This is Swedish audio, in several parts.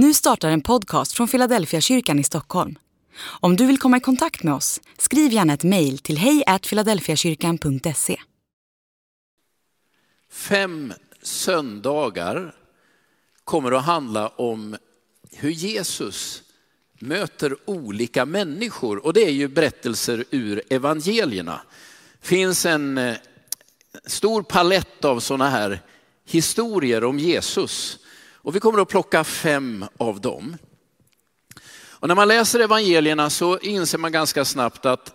Nu startar en podcast från Philadelphia kyrkan i Stockholm. Om du vill komma i kontakt med oss, skriv gärna ett mejl till hejfiladelfiakyrkan.se. Fem söndagar kommer att handla om hur Jesus möter olika människor. Och det är ju berättelser ur evangelierna. Det finns en eh, stor palett av sådana här historier om Jesus. Och vi kommer att plocka fem av dem. Och när man läser evangelierna så inser man ganska snabbt att,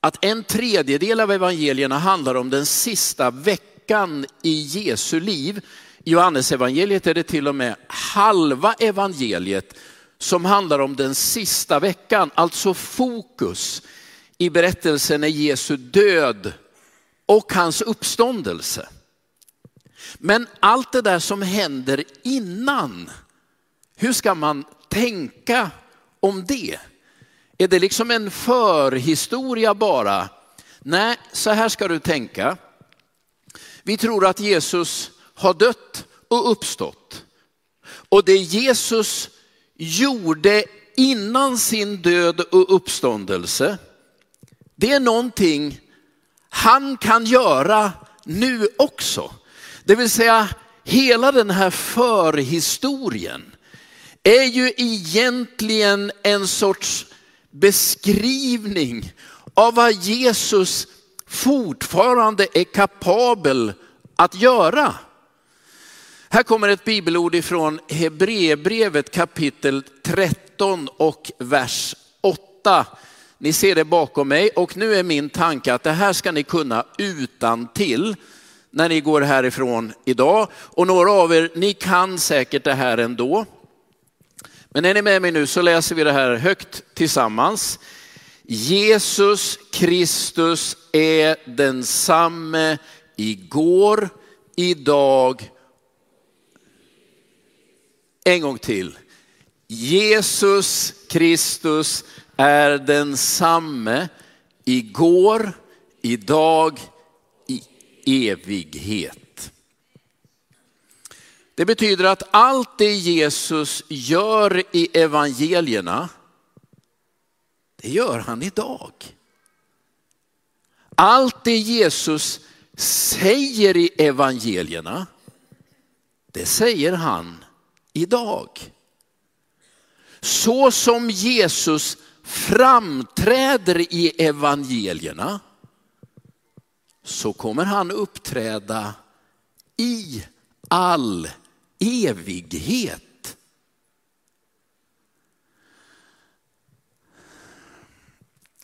att en tredjedel av evangelierna handlar om den sista veckan i Jesu liv. I Johannes evangeliet är det till och med halva evangeliet som handlar om den sista veckan, alltså fokus i berättelsen är Jesu död och hans uppståndelse. Men allt det där som händer innan, hur ska man tänka om det? Är det liksom en förhistoria bara? Nej, så här ska du tänka. Vi tror att Jesus har dött och uppstått. Och det Jesus gjorde innan sin död och uppståndelse, det är någonting han kan göra nu också. Det vill säga hela den här förhistorien är ju egentligen en sorts beskrivning av vad Jesus fortfarande är kapabel att göra. Här kommer ett bibelord ifrån Hebreerbrevet kapitel 13 och vers 8. Ni ser det bakom mig och nu är min tanke att det här ska ni kunna utan till när ni går härifrån idag. Och några av er, ni kan säkert det här ändå. Men är ni med mig nu så läser vi det här högt tillsammans. Jesus Kristus är densamme igår, idag. En gång till. Jesus Kristus är densamme igår, idag, evighet. Det betyder att allt det Jesus gör i evangelierna, det gör han idag. Allt det Jesus säger i evangelierna, det säger han idag. Så som Jesus framträder i evangelierna, så kommer han uppträda i all evighet.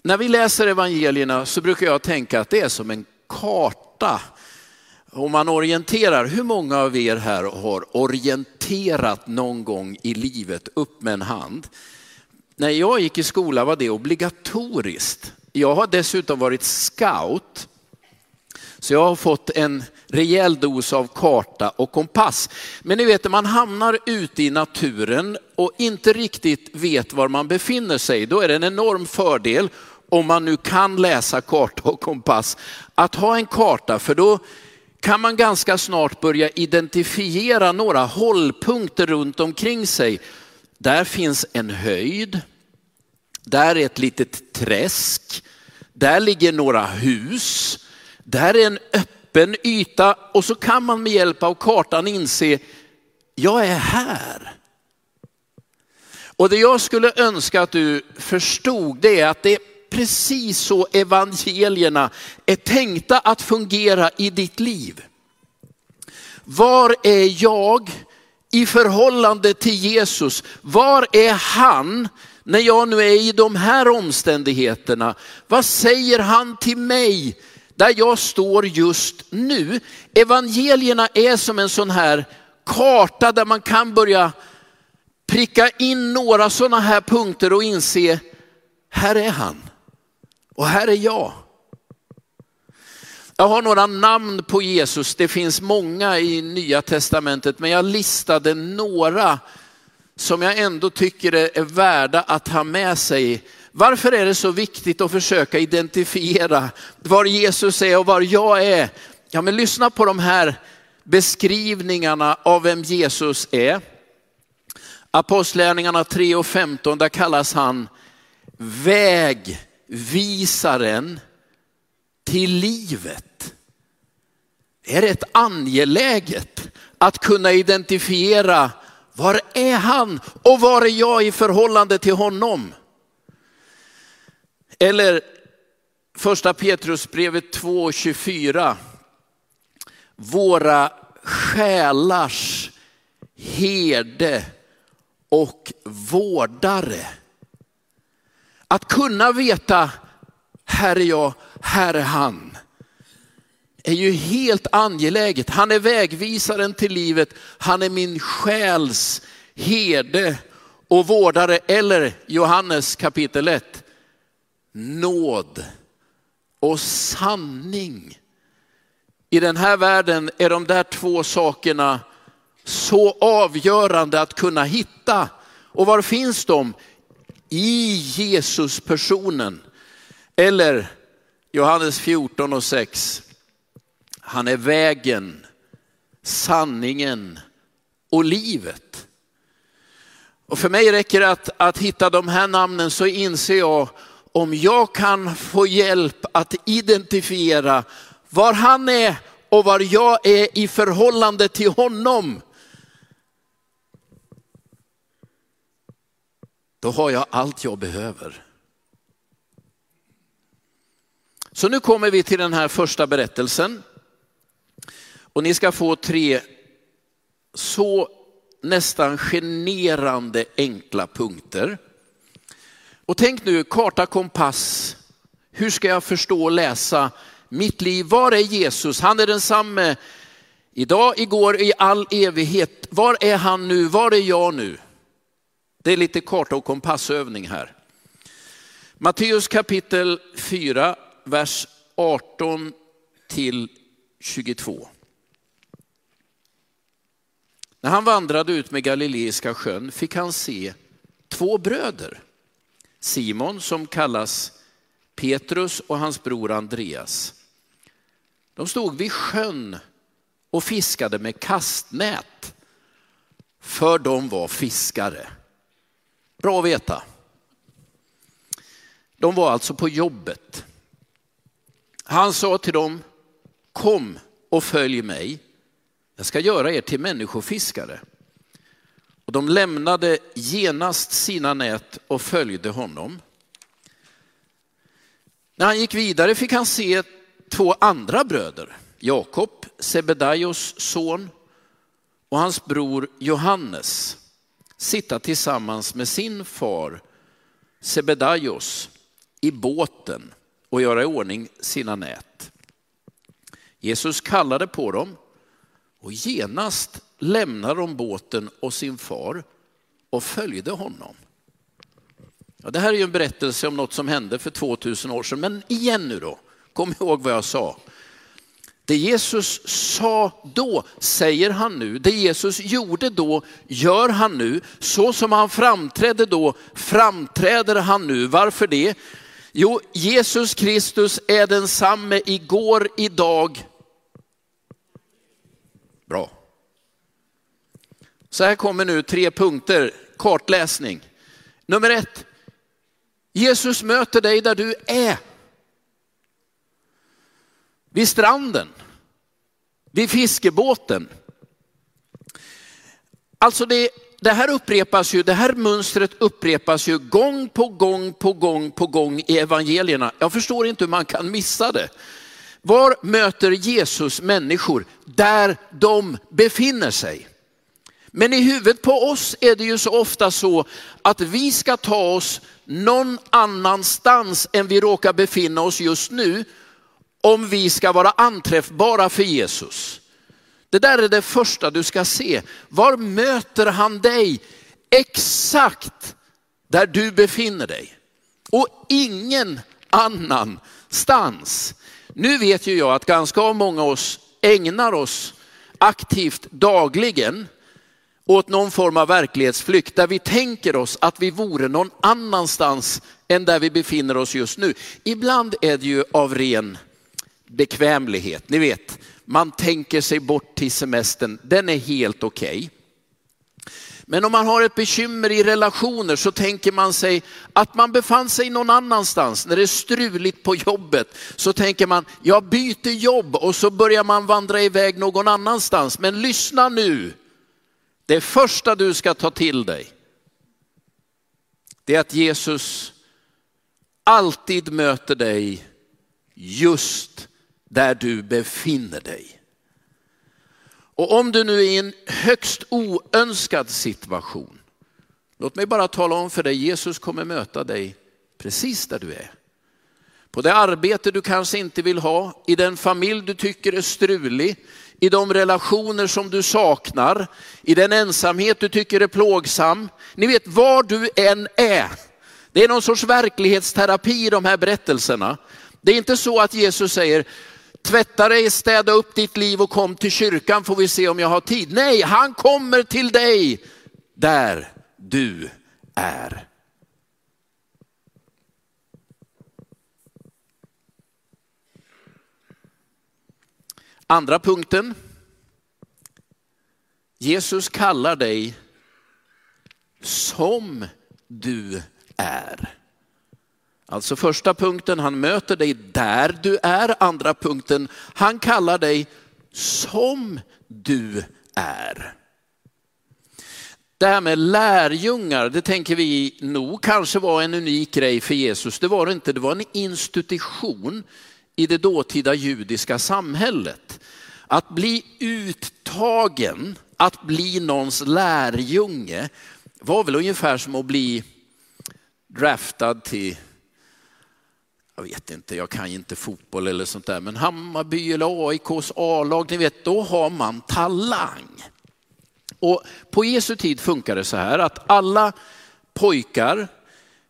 När vi läser evangelierna så brukar jag tänka att det är som en karta. Om man orienterar, hur många av er här har orienterat någon gång i livet upp med en hand? När jag gick i skola var det obligatoriskt. Jag har dessutom varit scout så jag har fått en rejäl dos av karta och kompass. Men ni vet, när man hamnar ute i naturen och inte riktigt vet var man befinner sig, då är det en enorm fördel om man nu kan läsa karta och kompass, att ha en karta, för då kan man ganska snart börja identifiera några hållpunkter runt omkring sig. Där finns en höjd, där är ett litet träsk, där ligger några hus, där är en öppen yta och så kan man med hjälp av kartan inse, jag är här. Och det jag skulle önska att du förstod det är att det är precis så evangelierna är tänkta att fungera i ditt liv. Var är jag i förhållande till Jesus? Var är han när jag nu är i de här omständigheterna? Vad säger han till mig där jag står just nu. Evangelierna är som en sån här karta där man kan börja pricka in några sådana här punkter och inse, här är han och här är jag. Jag har några namn på Jesus, det finns många i nya testamentet, men jag listade några som jag ändå tycker är värda att ha med sig varför är det så viktigt att försöka identifiera var Jesus är och var jag är? Ja, men lyssna på de här beskrivningarna av vem Jesus är. Apostlärningarna 3 och 15, där kallas han vägvisaren till livet. Det är rätt angeläget att kunna identifiera var är han och var är jag i förhållande till honom? Eller första Petrusbrevet 2.24. Våra själars herde och vårdare. Att kunna veta, här är jag, här är han, är ju helt angeläget. Han är vägvisaren till livet, han är min själs herde och vårdare. Eller Johannes kapitel 1, nåd och sanning. I den här världen är de där två sakerna så avgörande att kunna hitta. Och var finns de? I Jesus personen. Eller Johannes 14 och 6. Han är vägen, sanningen och livet. Och för mig räcker det att, att hitta de här namnen så inser jag om jag kan få hjälp att identifiera var han är och var jag är i förhållande till honom. Då har jag allt jag behöver. Så nu kommer vi till den här första berättelsen. Och ni ska få tre så nästan generande enkla punkter. Och tänk nu, karta, kompass. Hur ska jag förstå och läsa mitt liv? Var är Jesus? Han är densamme idag, igår, i all evighet. Var är han nu? Var är jag nu? Det är lite karta och kompassövning här. Matteus kapitel 4, vers 18 till 22. När han vandrade ut med Galileiska sjön fick han se två bröder. Simon som kallas Petrus och hans bror Andreas. De stod vid sjön och fiskade med kastnät, för de var fiskare. Bra att veta. De var alltså på jobbet. Han sa till dem, kom och följ mig. Jag ska göra er till människofiskare. Och de lämnade genast sina nät och följde honom. När han gick vidare fick han se två andra bröder, Jakob, Sebedaios son och hans bror Johannes, sitta tillsammans med sin far Sebedaios i båten och göra i ordning sina nät. Jesus kallade på dem och genast lämnade de båten och sin far och följde honom. Ja, det här är ju en berättelse om något som hände för 2000 år sedan, men igen nu då, kom ihåg vad jag sa. Det Jesus sa då säger han nu. Det Jesus gjorde då gör han nu. Så som han framträdde då framträder han nu. Varför det? Jo, Jesus Kristus är densamme igår, idag. Bra. Så här kommer nu tre punkter, kartläsning. Nummer ett, Jesus möter dig där du är. Vid stranden, vid fiskebåten. Alltså det, det här upprepas ju, det här mönstret upprepas ju gång på gång på gång på gång i evangelierna. Jag förstår inte hur man kan missa det. Var möter Jesus människor? Där de befinner sig. Men i huvudet på oss är det ju så ofta så att vi ska ta oss någon annanstans än vi råkar befinna oss just nu om vi ska vara anträffbara för Jesus. Det där är det första du ska se. Var möter han dig? Exakt där du befinner dig. Och ingen annanstans. Nu vet ju jag att ganska många av oss ägnar oss aktivt dagligen åt någon form av verklighetsflykt där vi tänker oss att vi vore någon annanstans än där vi befinner oss just nu. Ibland är det ju av ren bekvämlighet. Ni vet, man tänker sig bort till semestern, den är helt okej. Okay. Men om man har ett bekymmer i relationer så tänker man sig att man befann sig någon annanstans. När det är struligt på jobbet så tänker man, jag byter jobb och så börjar man vandra iväg någon annanstans. Men lyssna nu, det första du ska ta till dig, det är att Jesus alltid möter dig just där du befinner dig. Och om du nu är i en högst oönskad situation, låt mig bara tala om för dig, Jesus kommer möta dig precis där du är. På det arbete du kanske inte vill ha, i den familj du tycker är strulig, i de relationer som du saknar, i den ensamhet du tycker är plågsam. Ni vet var du än är. Det är någon sorts verklighetsterapi i de här berättelserna. Det är inte så att Jesus säger, tvätta dig, städa upp ditt liv och kom till kyrkan får vi se om jag har tid. Nej, han kommer till dig där du är. Andra punkten. Jesus kallar dig som du är. Alltså första punkten, han möter dig där du är. Andra punkten, han kallar dig som du är. Det här med lärjungar, det tänker vi nog kanske var en unik grej för Jesus. Det var det inte, det var en institution i det dåtida judiska samhället. Att bli uttagen, att bli någons lärjunge var väl ungefär som att bli draftad till jag vet inte, jag kan ju inte fotboll eller sånt där, men Hammarby eller AIKs A-lag, ni vet, då har man talang. Och på Jesu tid funkar det så här att alla pojkar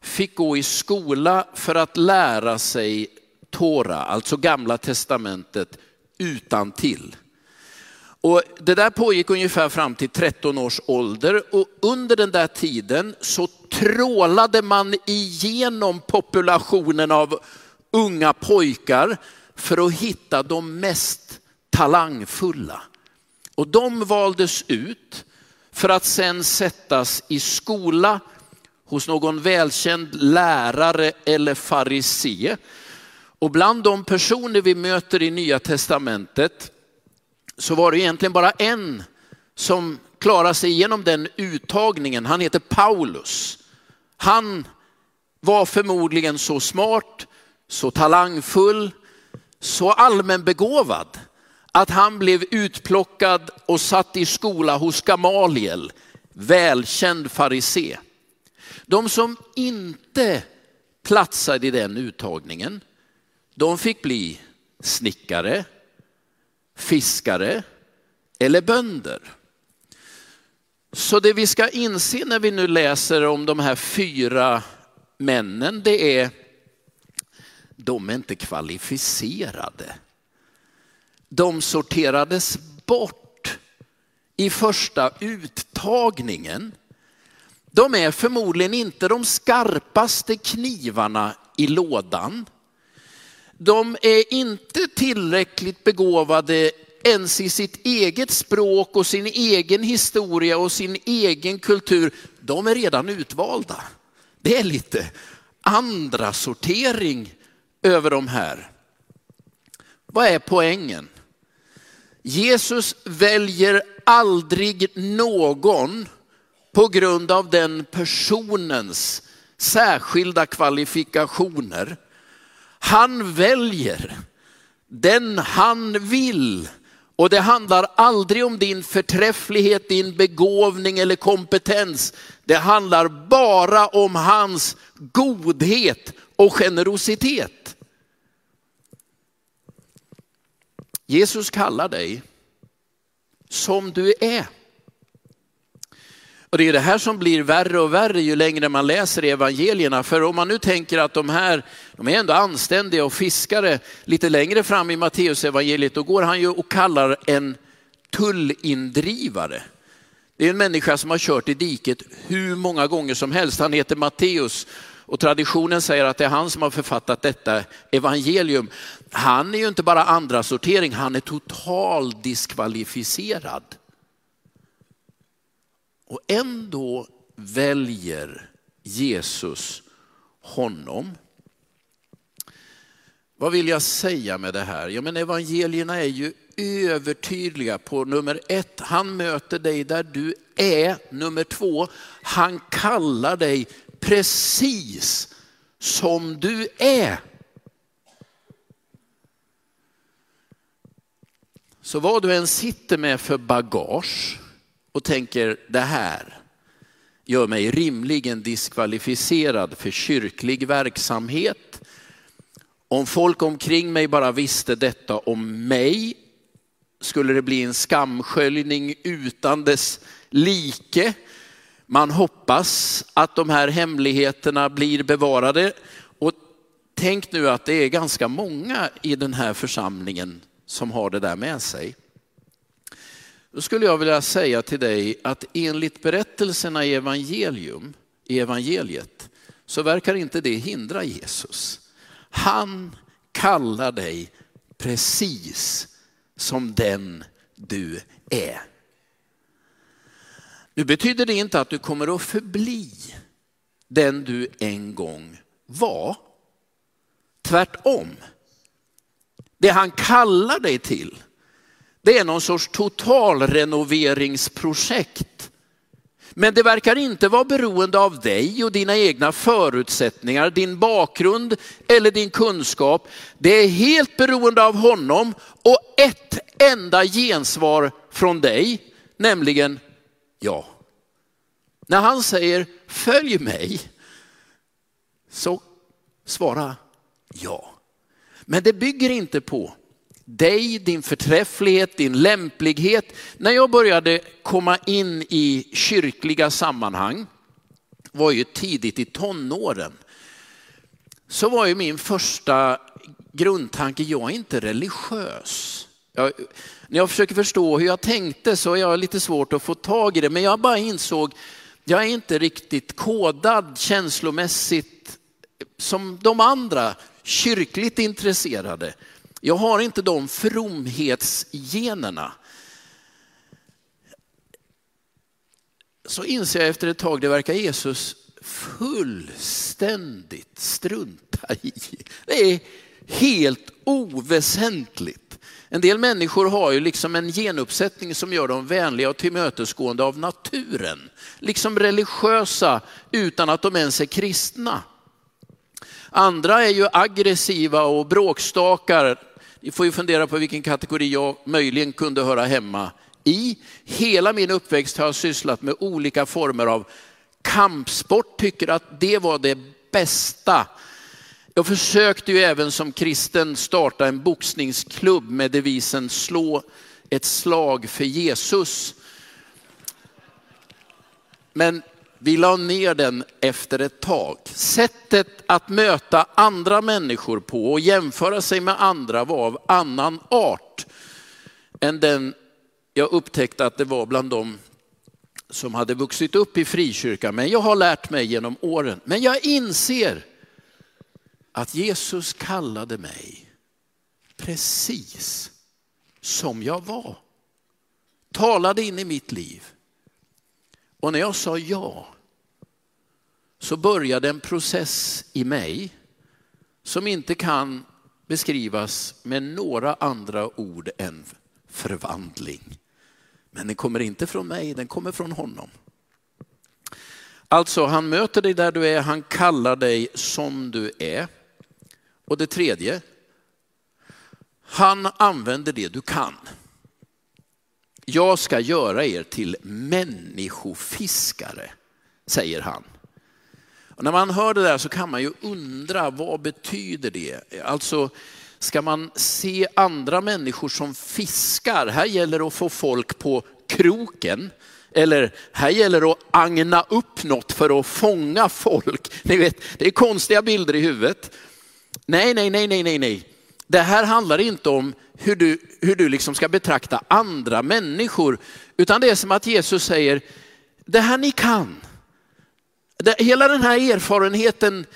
fick gå i skola för att lära sig Tora, alltså gamla testamentet, utan till. Och det där pågick ungefär fram till 13 års ålder och under den där tiden så trålade man igenom populationen av unga pojkar för att hitta de mest talangfulla. Och de valdes ut för att sen sättas i skola hos någon välkänd lärare eller farisé. Och bland de personer vi möter i Nya Testamentet så var det egentligen bara en som klarade sig igenom den uttagningen. Han heter Paulus. Han var förmodligen så smart, så talangfull, så allmänbegåvad att han blev utplockad och satt i skola hos Gamaliel, välkänd farisé. De som inte platsade i den uttagningen, de fick bli snickare, fiskare eller bönder. Så det vi ska inse när vi nu läser om de här fyra männen, det är de är inte kvalificerade. De sorterades bort i första uttagningen. De är förmodligen inte de skarpaste knivarna i lådan. De är inte tillräckligt begåvade ens i sitt eget språk och sin egen historia och sin egen kultur. De är redan utvalda. Det är lite andra sortering över de här. Vad är poängen? Jesus väljer aldrig någon på grund av den personens särskilda kvalifikationer. Han väljer den han vill. Och det handlar aldrig om din förträfflighet, din begåvning eller kompetens. Det handlar bara om hans godhet och generositet. Jesus kallar dig som du är. Och det är det här som blir värre och värre ju längre man läser evangelierna. För om man nu tänker att de här, de är ändå anständiga och fiskare, lite längre fram i Matteus evangeliet, då går han ju och kallar en tullindrivare. Det är en människa som har kört i diket hur många gånger som helst. Han heter Matteus och traditionen säger att det är han som har författat detta evangelium. Han är ju inte bara andra sortering, han är total diskvalificerad. Och ändå väljer Jesus honom. Vad vill jag säga med det här? Ja, men evangelierna är ju övertydliga på nummer ett, han möter dig där du är. Nummer två, han kallar dig precis som du är. Så vad du än sitter med för bagage och tänker det här gör mig rimligen diskvalificerad för kyrklig verksamhet. Om folk omkring mig bara visste detta om mig skulle det bli en skamsköljning utan dess like. Man hoppas att de här hemligheterna blir bevarade. Och tänk nu att det är ganska många i den här församlingen som har det där med sig. Då skulle jag vilja säga till dig att enligt berättelserna i evangelium, i evangeliet, så verkar inte det hindra Jesus. Han kallar dig precis som den du är. Nu betyder det inte att du kommer att förbli den du en gång var. Tvärtom. Det han kallar dig till, det är någon sorts totalrenoveringsprojekt. Men det verkar inte vara beroende av dig och dina egna förutsättningar, din bakgrund eller din kunskap. Det är helt beroende av honom och ett enda gensvar från dig, nämligen ja. När han säger följ mig, så svara ja. Men det bygger inte på dig, din förträfflighet, din lämplighet. När jag började komma in i kyrkliga sammanhang, var ju tidigt i tonåren, så var ju min första grundtanke, jag är inte religiös. Jag, när jag försöker förstå hur jag tänkte så är jag lite svårt att få tag i det, men jag bara insåg, jag är inte riktigt kodad känslomässigt som de andra kyrkligt intresserade. Jag har inte de fromhetsgenerna. Så inser jag efter ett tag, det verkar Jesus fullständigt strunta i. Det är helt oväsentligt. En del människor har ju liksom en genuppsättning som gör dem vänliga och tillmötesgående av naturen. Liksom religiösa utan att de ens är kristna. Andra är ju aggressiva och bråkstakar. Ni får ju fundera på vilken kategori jag möjligen kunde höra hemma i. Hela min uppväxt har jag sysslat med olika former av kampsport, tycker att det var det bästa. Jag försökte ju även som kristen starta en boxningsklubb med devisen slå ett slag för Jesus. Men vi la ner den efter ett tag. Sättet att möta andra människor på och jämföra sig med andra var av annan art än den jag upptäckte att det var bland dem som hade vuxit upp i frikyrkan. Men jag har lärt mig genom åren. Men jag inser att Jesus kallade mig precis som jag var. Talade in i mitt liv. Och när jag sa ja så började en process i mig som inte kan beskrivas med några andra ord än förvandling. Men den kommer inte från mig, den kommer från honom. Alltså, han möter dig där du är, han kallar dig som du är. Och det tredje, han använder det du kan. Jag ska göra er till människofiskare, säger han. Och när man hör det där så kan man ju undra, vad betyder det? Alltså, ska man se andra människor som fiskar? Här gäller det att få folk på kroken. Eller här gäller det att agna upp något för att fånga folk. Ni vet, det är konstiga bilder i huvudet. Nej, nej, nej, nej, nej, nej. Det här handlar inte om hur du, hur du liksom ska betrakta andra människor, utan det är som att Jesus säger, det här ni kan, hela den här erfarenheten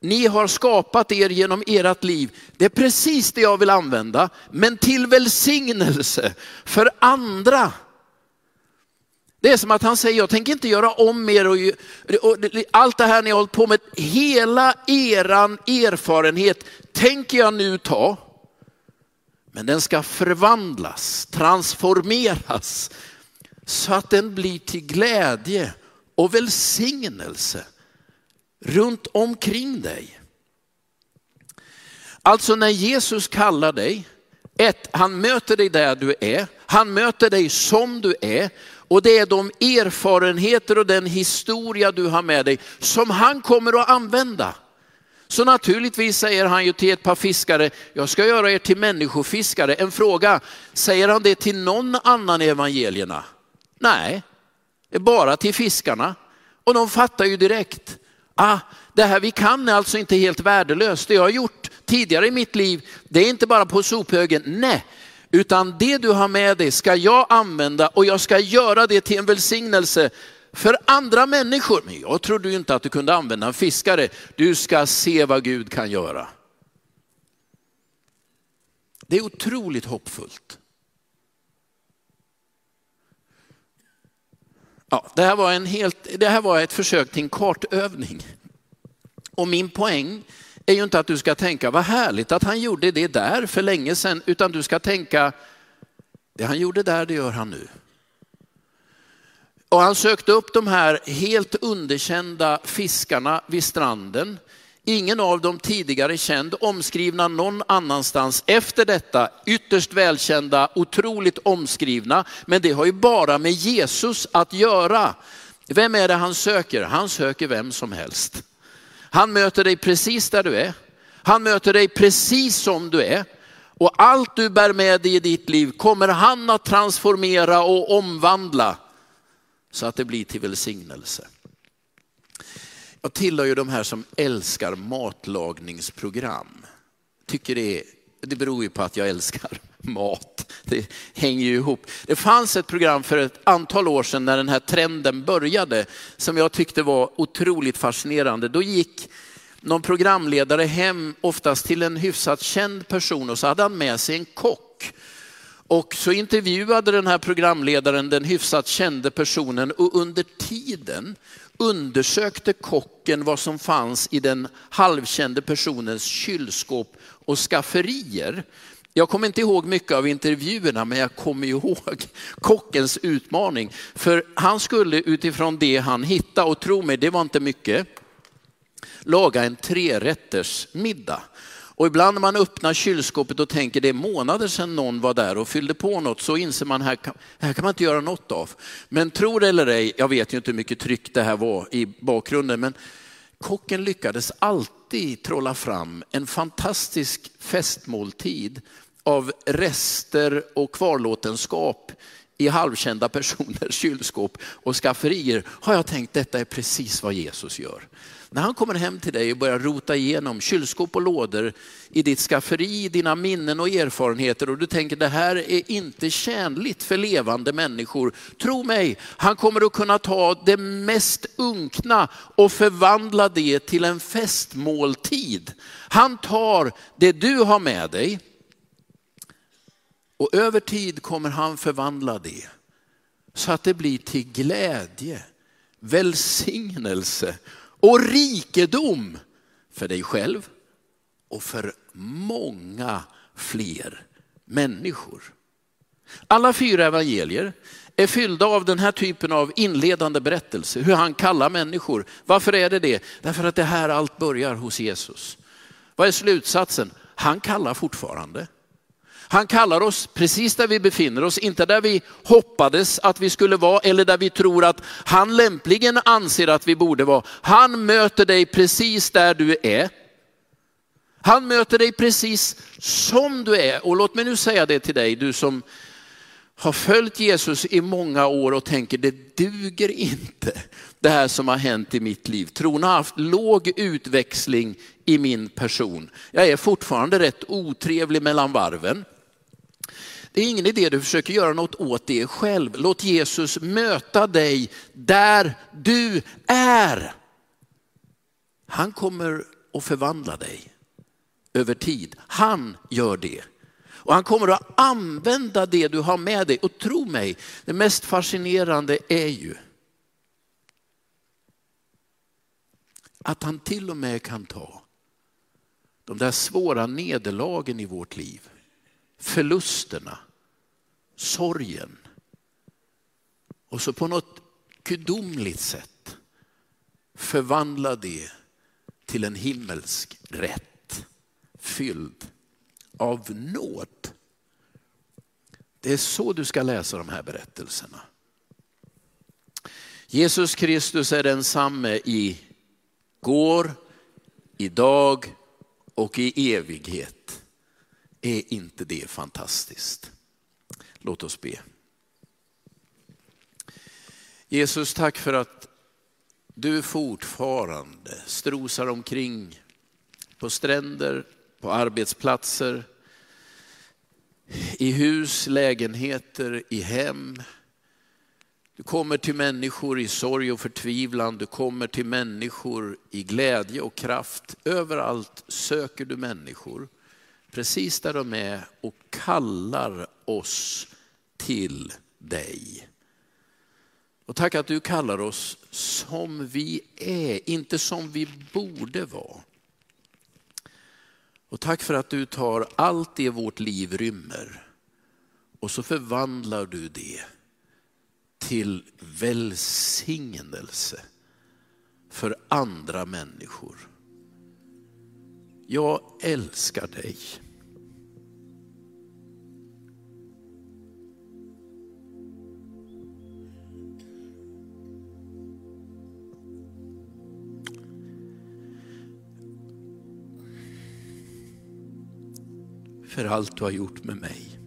ni har skapat er genom ert liv, det är precis det jag vill använda, men till välsignelse för andra. Det är som att han säger, jag tänker inte göra om er och, och allt det här ni har hållit på med, hela eran erfarenhet tänker jag nu ta. Men den ska förvandlas, transformeras så att den blir till glädje och välsignelse runt omkring dig. Alltså när Jesus kallar dig, ett, han möter dig där du är, han möter dig som du är och det är de erfarenheter och den historia du har med dig som han kommer att använda. Så naturligtvis säger han ju till ett par fiskare, jag ska göra er till människofiskare. En fråga, säger han det till någon annan i evangelierna? Nej, det är bara till fiskarna. Och de fattar ju direkt, ah, det här vi kan är alltså inte helt värdelöst. Det jag har gjort tidigare i mitt liv, det är inte bara på sophögen. Nej, utan det du har med dig ska jag använda och jag ska göra det till en välsignelse för andra människor. Men jag trodde ju inte att du kunde använda en fiskare. Du ska se vad Gud kan göra. Det är otroligt hoppfullt. Ja, det, här var en helt, det här var ett försök till en kartövning. Och min poäng är ju inte att du ska tänka vad härligt att han gjorde det där för länge sedan, utan du ska tänka det han gjorde där, det gör han nu. Och han sökte upp de här helt underkända fiskarna vid stranden. Ingen av dem tidigare känd, omskrivna någon annanstans. Efter detta ytterst välkända, otroligt omskrivna. Men det har ju bara med Jesus att göra. Vem är det han söker? Han söker vem som helst. Han möter dig precis där du är. Han möter dig precis som du är. Och allt du bär med dig i ditt liv kommer han att transformera och omvandla så att det blir till välsignelse. Jag tillhör ju de här som älskar matlagningsprogram. Tycker det, är, det beror ju på att jag älskar mat. Det hänger ju ihop. Det fanns ett program för ett antal år sedan när den här trenden började som jag tyckte var otroligt fascinerande. Då gick någon programledare hem, oftast till en hyfsat känd person och så hade han med sig en kock. Och så intervjuade den här programledaren den hyfsat kände personen och under tiden undersökte kocken vad som fanns i den halvkände personens kylskåp och skafferier. Jag kommer inte ihåg mycket av intervjuerna, men jag kommer ihåg kockens utmaning. För han skulle utifrån det han hittade, och tro mig, det var inte mycket, laga en trerätters middag. Och ibland när man öppnar kylskåpet och tänker det är månader sedan någon var där och fyllde på något så inser man här kan, här kan man inte göra något av. Men tro det eller ej, jag vet ju inte hur mycket tryck det här var i bakgrunden, men kocken lyckades alltid trolla fram en fantastisk festmåltid av rester och kvarlåtenskap i halvkända personers kylskåp och skafferier har jag tänkt detta är precis vad Jesus gör. När han kommer hem till dig och börjar rota igenom kylskåp och lådor i ditt skafferi, dina minnen och erfarenheter och du tänker det här är inte tjänligt för levande människor. Tro mig, han kommer att kunna ta det mest unkna och förvandla det till en festmåltid. Han tar det du har med dig och över tid kommer han förvandla det så att det blir till glädje, välsignelse och rikedom för dig själv och för många fler människor. Alla fyra evangelier är fyllda av den här typen av inledande berättelse, hur han kallar människor. Varför är det det? Därför att det här allt börjar hos Jesus. Vad är slutsatsen? Han kallar fortfarande. Han kallar oss precis där vi befinner oss, inte där vi hoppades att vi skulle vara eller där vi tror att han lämpligen anser att vi borde vara. Han möter dig precis där du är. Han möter dig precis som du är. Och låt mig nu säga det till dig, du som har följt Jesus i många år och tänker det duger inte det här som har hänt i mitt liv. Tron har haft låg utväxling i min person. Jag är fortfarande rätt otrevlig mellan varven. Det är ingen idé du försöker göra något åt det själv. Låt Jesus möta dig där du är. Han kommer att förvandla dig över tid. Han gör det. Och han kommer att använda det du har med dig. Och tro mig, det mest fascinerande är ju att han till och med kan ta de där svåra nederlagen i vårt liv, förlusterna, sorgen. Och så på något gudomligt sätt förvandla det till en himmelsk rätt fylld av nåd. Det är så du ska läsa de här berättelserna. Jesus Kristus är densamme i går, idag och i evighet. Är inte det fantastiskt? Låt oss be. Jesus, tack för att du fortfarande strosar omkring på stränder, på arbetsplatser, i hus, lägenheter, i hem. Du kommer till människor i sorg och förtvivlan, du kommer till människor i glädje och kraft. Överallt söker du människor, precis där de är och kallar oss till dig. Och tack att du kallar oss som vi är, inte som vi borde vara. Och tack för att du tar allt det vårt liv rymmer och så förvandlar du det till välsignelse för andra människor. Jag älskar dig. För allt du har gjort med mig.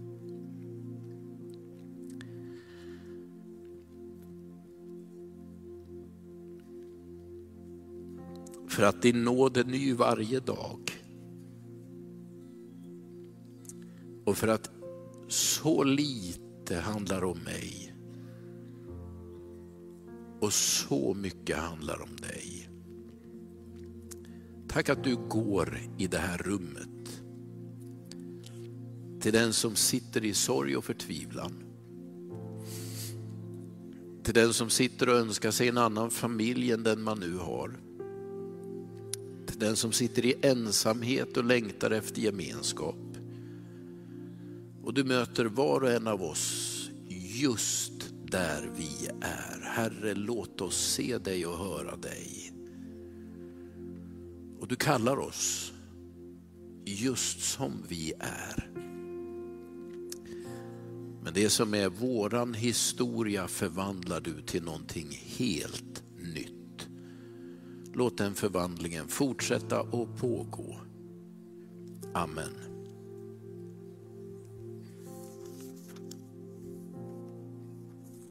För att din nåd är ny varje dag. Och för att så lite handlar om mig. Och så mycket handlar om dig. Tack att du går i det här rummet till den som sitter i sorg och förtvivlan. Till den som sitter och önskar sig en annan familj än den man nu har. Till den som sitter i ensamhet och längtar efter gemenskap. Och du möter var och en av oss just där vi är. Herre, låt oss se dig och höra dig. Och du kallar oss just som vi är. Men det som är våran historia förvandlar du till någonting helt nytt. Låt den förvandlingen fortsätta och pågå. Amen.